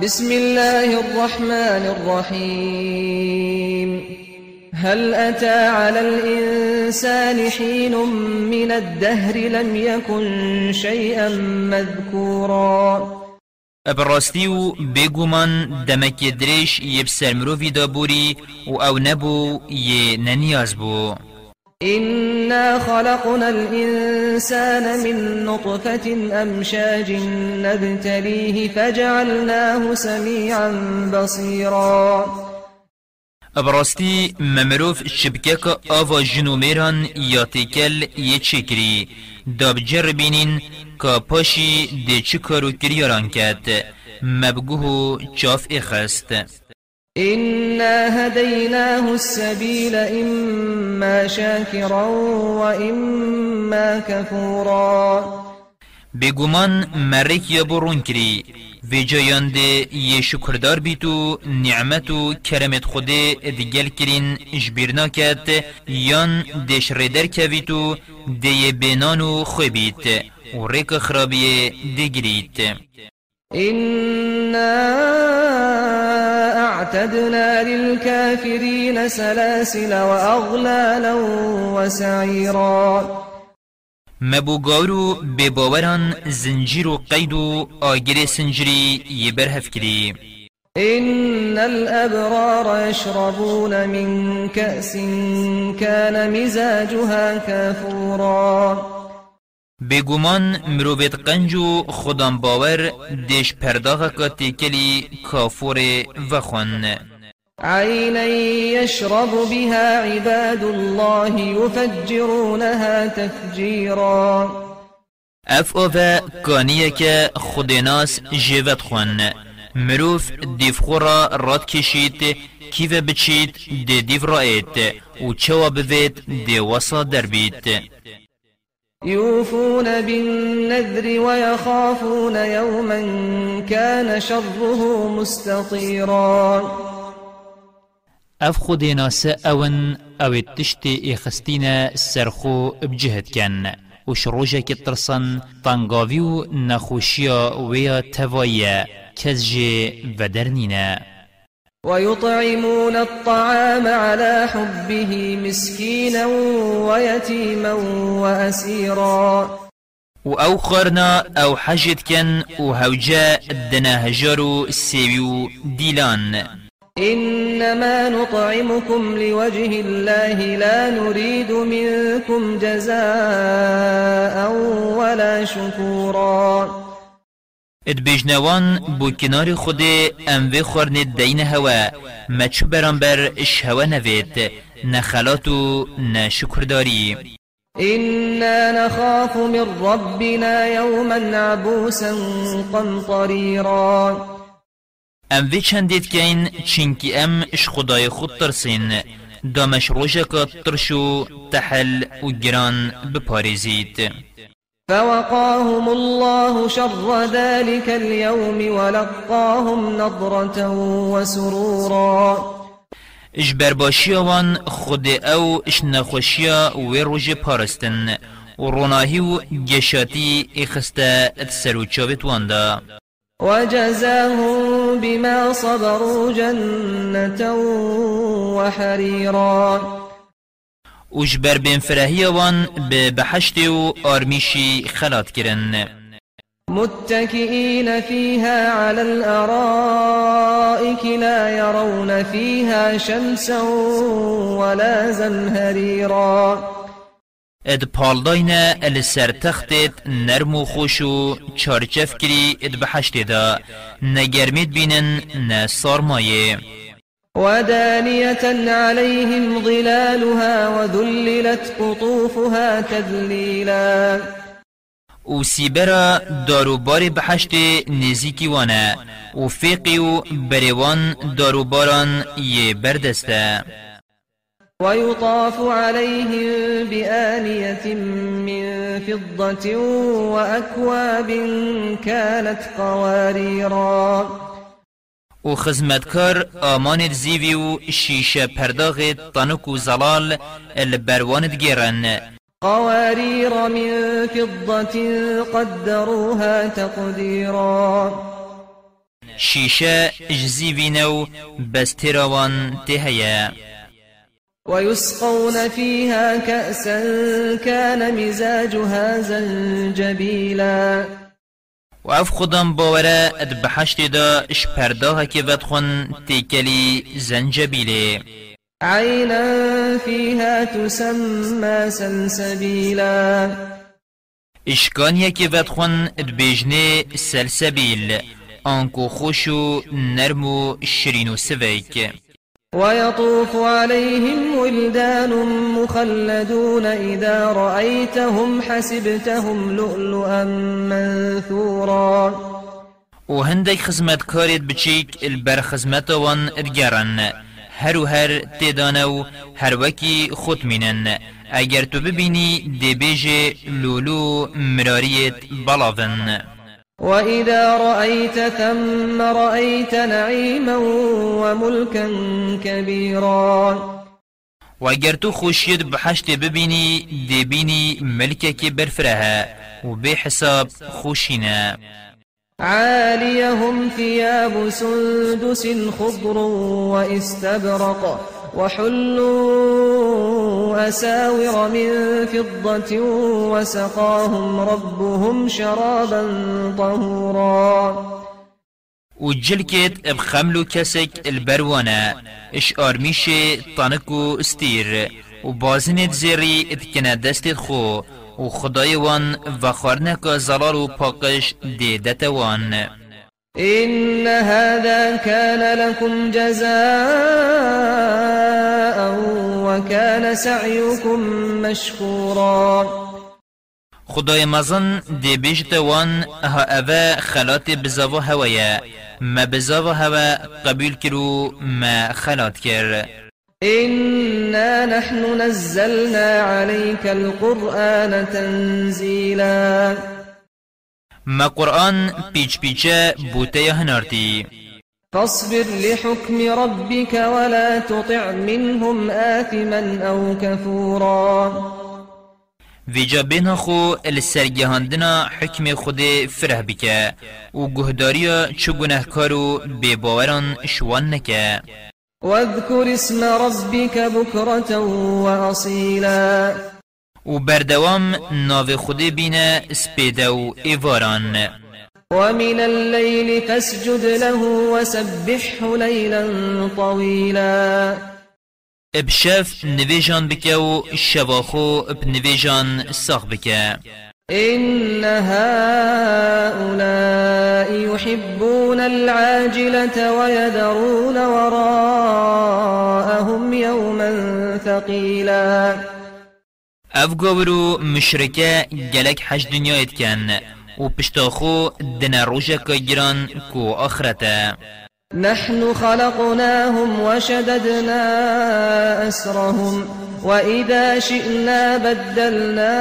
بسم الله الرحمن الرحيم. هل أتى على الإنسان حين من الدهر لم يكن شيئا مذكورا؟ أبراستی و بگومان دمک درش یب سرمروی دابوری و أو نبو یه ننیاز بو. إنا خلقنا الإنسان من نطفة أمشاج نبتليه فجعلناه سميعا بصيرا. ابراستی ممروف شبکک آوا جنومیران یا چکری داب جربینین که پاشی ده چه کارو کریاران کد چاف إخست. إنا هديناه السبيل إما شاكرا وإما كفورا. بگومان مرک یا برون کری. و جایان ده یه شکردار بیتو نعمتو کرمت خوده دگل کرین جبیر نکد یان دش ریدر کویتو ده یه بینانو خوی بیت و ریک خرابیه دگریت إنا أعتدنا للكافرين سلاسل وأغلالا وسعيرا. مبوگارو بباوران زنجیر و قید و آگر سنجری یه برهف کری. إن الأبرار يشربون من كأس كان مزاجها كافورا. بگومان مروبت قنجو خودم باور دیش پرداغ که تکلی کافور و خون عينا يشرب بها عباد الله يفجرونها تفجيرا. اف اوه کانیه که خودناس جیوت خون مروف دیف خورا راد کشید کیوه بچید دی دیف رایت و چوا بوید دی وسا دربید. يوفون بالنذر ويخافون يوما كان شره مستطيرا. اف خودناس اون أو تشتی اخستین سرخو بجهد کن. و شروجه ترسن طنگاوی نخوشیا ویا توایه. کزجه و درنینه ويطعمون الطعام على حبه مسكينا ويتيما وأسيرا. و أو خارنا أو حجت کن و هوجا دنا هجارو سيويو ديلان. إنما نطعمكم لوجه الله لا نريد منكم جزاء ولا شكورا. ادبیجنوان بو کنار خود ام و خورن دین هوا مچو برانبر اش هوا نوید نخلاتو نشکرداری إنا نخاف من ربنا يوما عبوسا قمطريرا ام وی چندید این چینکی ام اش خدای خود ترسین دامش روژکا ترشو تحل و گران بپارزید فوقاهم الله شر ذلك اليوم ولقاهم نضرة وسرورا. اش برباشیوان خود أو اش نخوشیا و روژ پارستن و روناهی و گشاتی اخسته سروچاوت واندا. وجزاهم بما صبروا جنة وحريرا. وش بر بين فرهيوان ببحشت و آرميشي خلات كرن متكئين فيها على الأرائك لا يرون فيها شمسا ولا زمهريرا اد پالداینه ال سر تختت نرم و خوش و چارچف کری اد بحشت دا. نگرمید بینن نه سارمایه. ودانية عليهم ظلالها وذللت قطوفها تذليلا. و سیبرا داروبار بحشت نزیکی وانه و فیقی و بریوان داروباران یه بردسته. ويطاف عليهم بآنية من فضة وأكواب كانت قواريرا و خزمتکار آماند زیوی و شیشه پرداغ تانک و زلال البرواند گیرن قوارير من فضة قدروها تقديرا. شیشه اجزی وینو بس تراوان تهیا ويسقون فيها كأسا كان مزاجها زنجبيلا و اف خودم باوره اد بحشت دا اش پرداه که ودخون تیکلی زنجبیله. عينا فيها تسمى سلسبيلا اشکانیه که ودخون اد بیجنه سلسبیل. آنکو خوشو نرمو شرینو سویک. ويطوف عليهم ولدان مخلدون إذا رأيتهم حسبتهم لؤلؤا منثورا. و هندك خزمت كاريت بچيك البر خزمت وان ادگرن هر و هر تدانو هر وكي خود مینن اگر تو ببینی دی بیجه لولو مراریت بلاون وإذا رأيت ثم رأيت نعيما وملكا كبيرا. و اگر تو خوشید بحشت ببینی دی بینی ملکه برفرها و به حساب عاليهم ثياب سندس خضر واستبرق. وحلوا أساور من فضة وسقاهم ربهم شرابا طهورا. و جلکت بخملو کسک البروانا اش آرمیش تانکو استیر و بازنت زیری اتکنه دستت خو و خدای وان و خارنک زلال إن هذا كان لكم جزاء وكان سعيكم مشكورا. خدای مزن دی بیجت وان ها اوه خلات بزاو هوایا ما بزاو هوا قبول کرو ما خلات کر. إنا نحن نزلنا عليك القرآن تنزيلا. ما قرآن پیچ پیچه بوته هنارتی فاصبر لحكم ربك ولا تطع منهم آثما أو كفورا. ویجا بین خو السرگهاندنا حکم خود فره بکه. و گهداریا چو گنهکارو بباوران شوان نکه. واذكر اسم ربك بكرة وأصيلا. و بردوام ناو خود بینه سپیده و ایواران ومن الليل فاسجد له وسبحه ليلا طويلا. ابشف نویجان بکه و شواخو بنویجان ساخ بکه إن هؤلاء يحبون العاجلة ويذرون وراءهم يوما ثقيلا. اف گاورو مشرکه گلک حج دنیایت کن و پشتاخو دن روژه که گران کو آخرته نحن خلقناهم وشددنا أسرهم وإذا شئنا بدلنا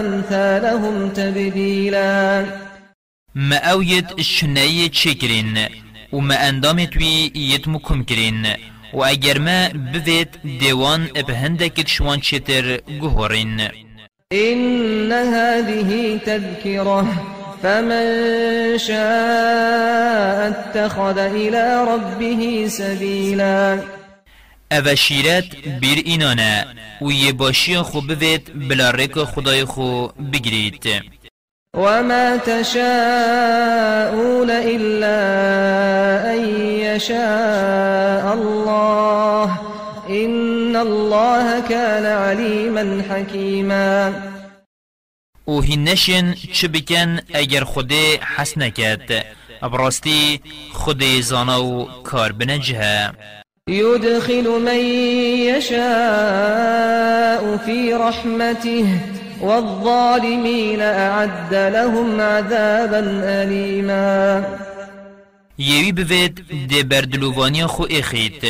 أمثالهم تبديلا ما اوید شنیه چکرین و ما اندامت وی یتمو کم کرین و اگر ما بوید دیوان بهندکت شوان چتر گهورین إن هذه تذكرة فمن شاء اتخذ إلى ربه سبيلا. أو شیرت بیر اینانه و یه باشی خو بوید بلا ریک خدای خو بگرید وما تشاءون إلا أن يشاء الله إن الله كان عليما حكيما. و هینشن چه بکن اگر خود حس نکد براستی خود زانا و کار بنجه يدخل من يشاء في رحمته. والظالمين أعد لهم عذابا أليما. یوی بوید دی بردلووانی خو اخید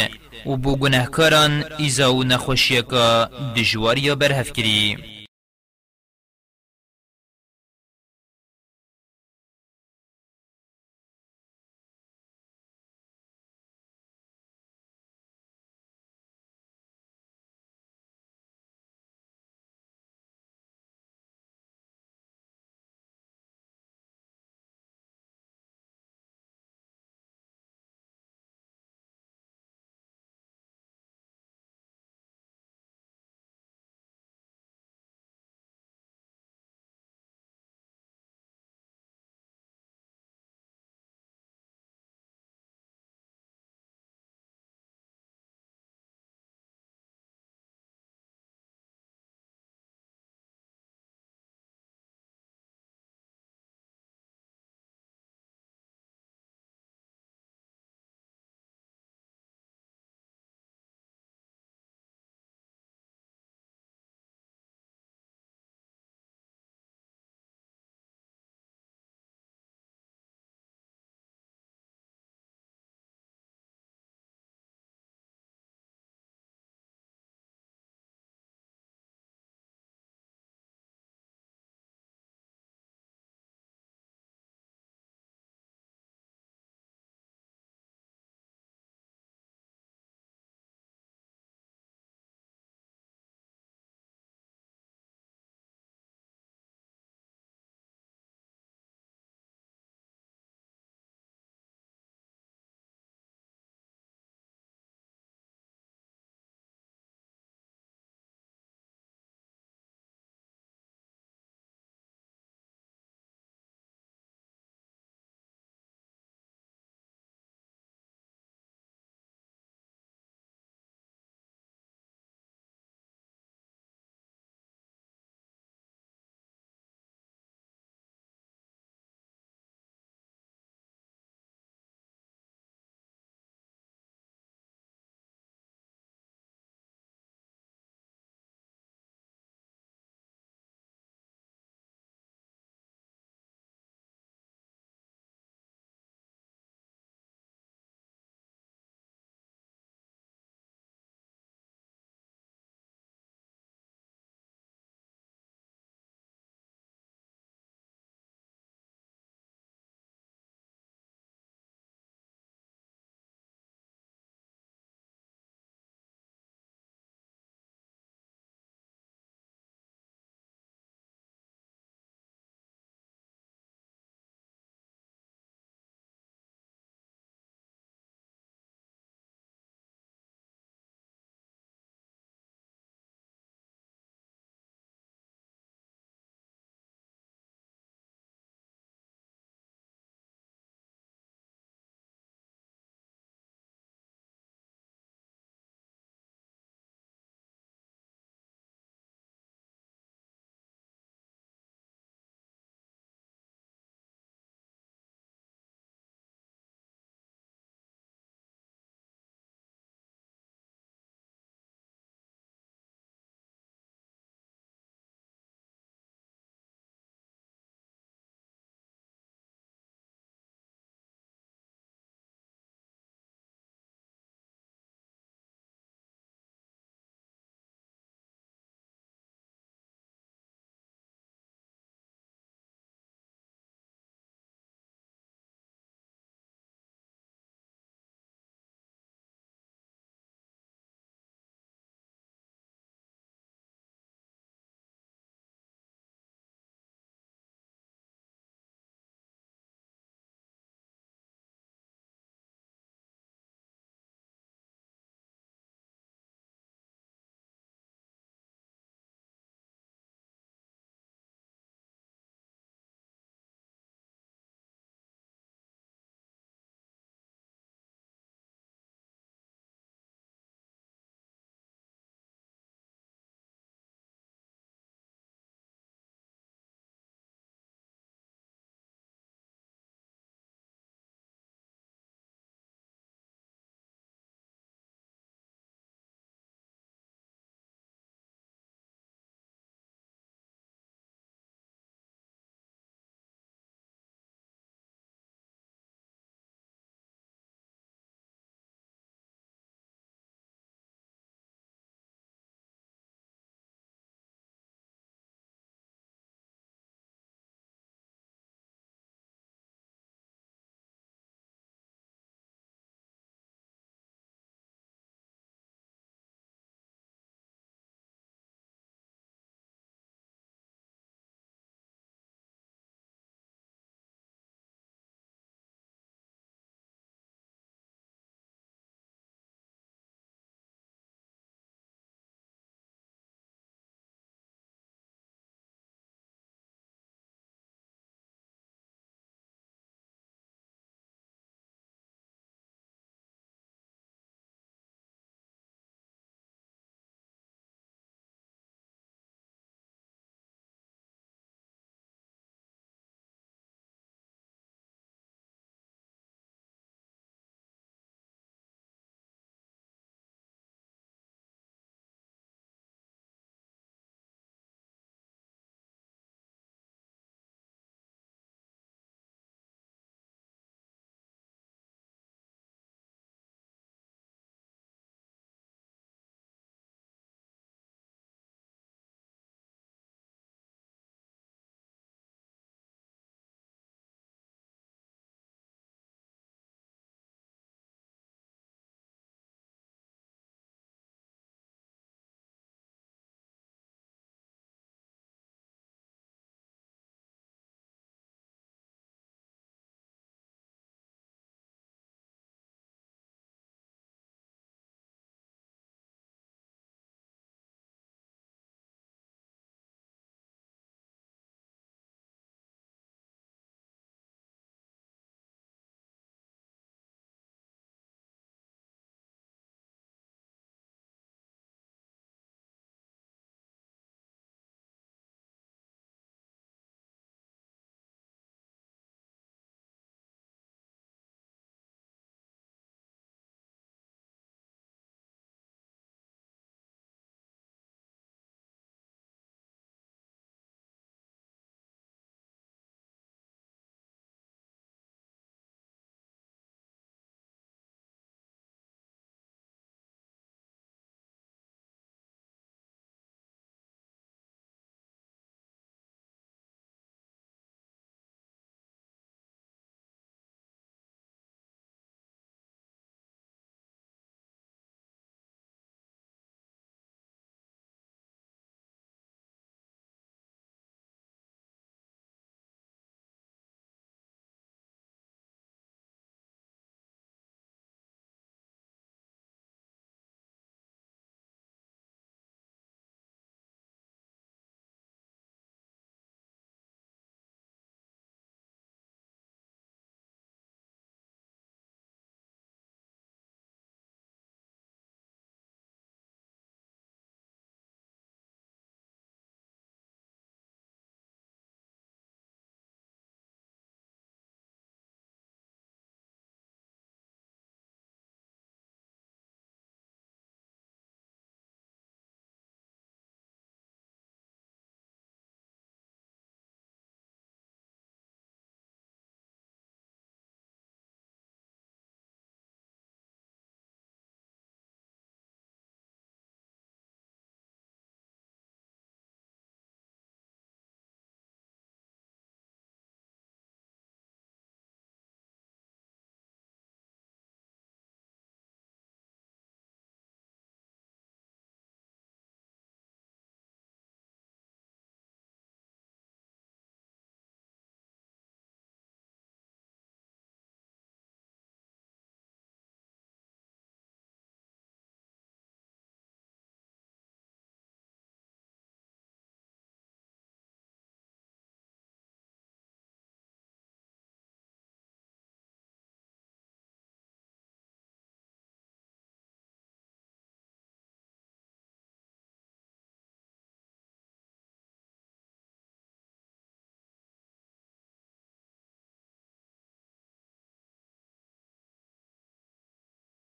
و بو گناهکاران ایزا و نخوشیکا دجواریا برهف کری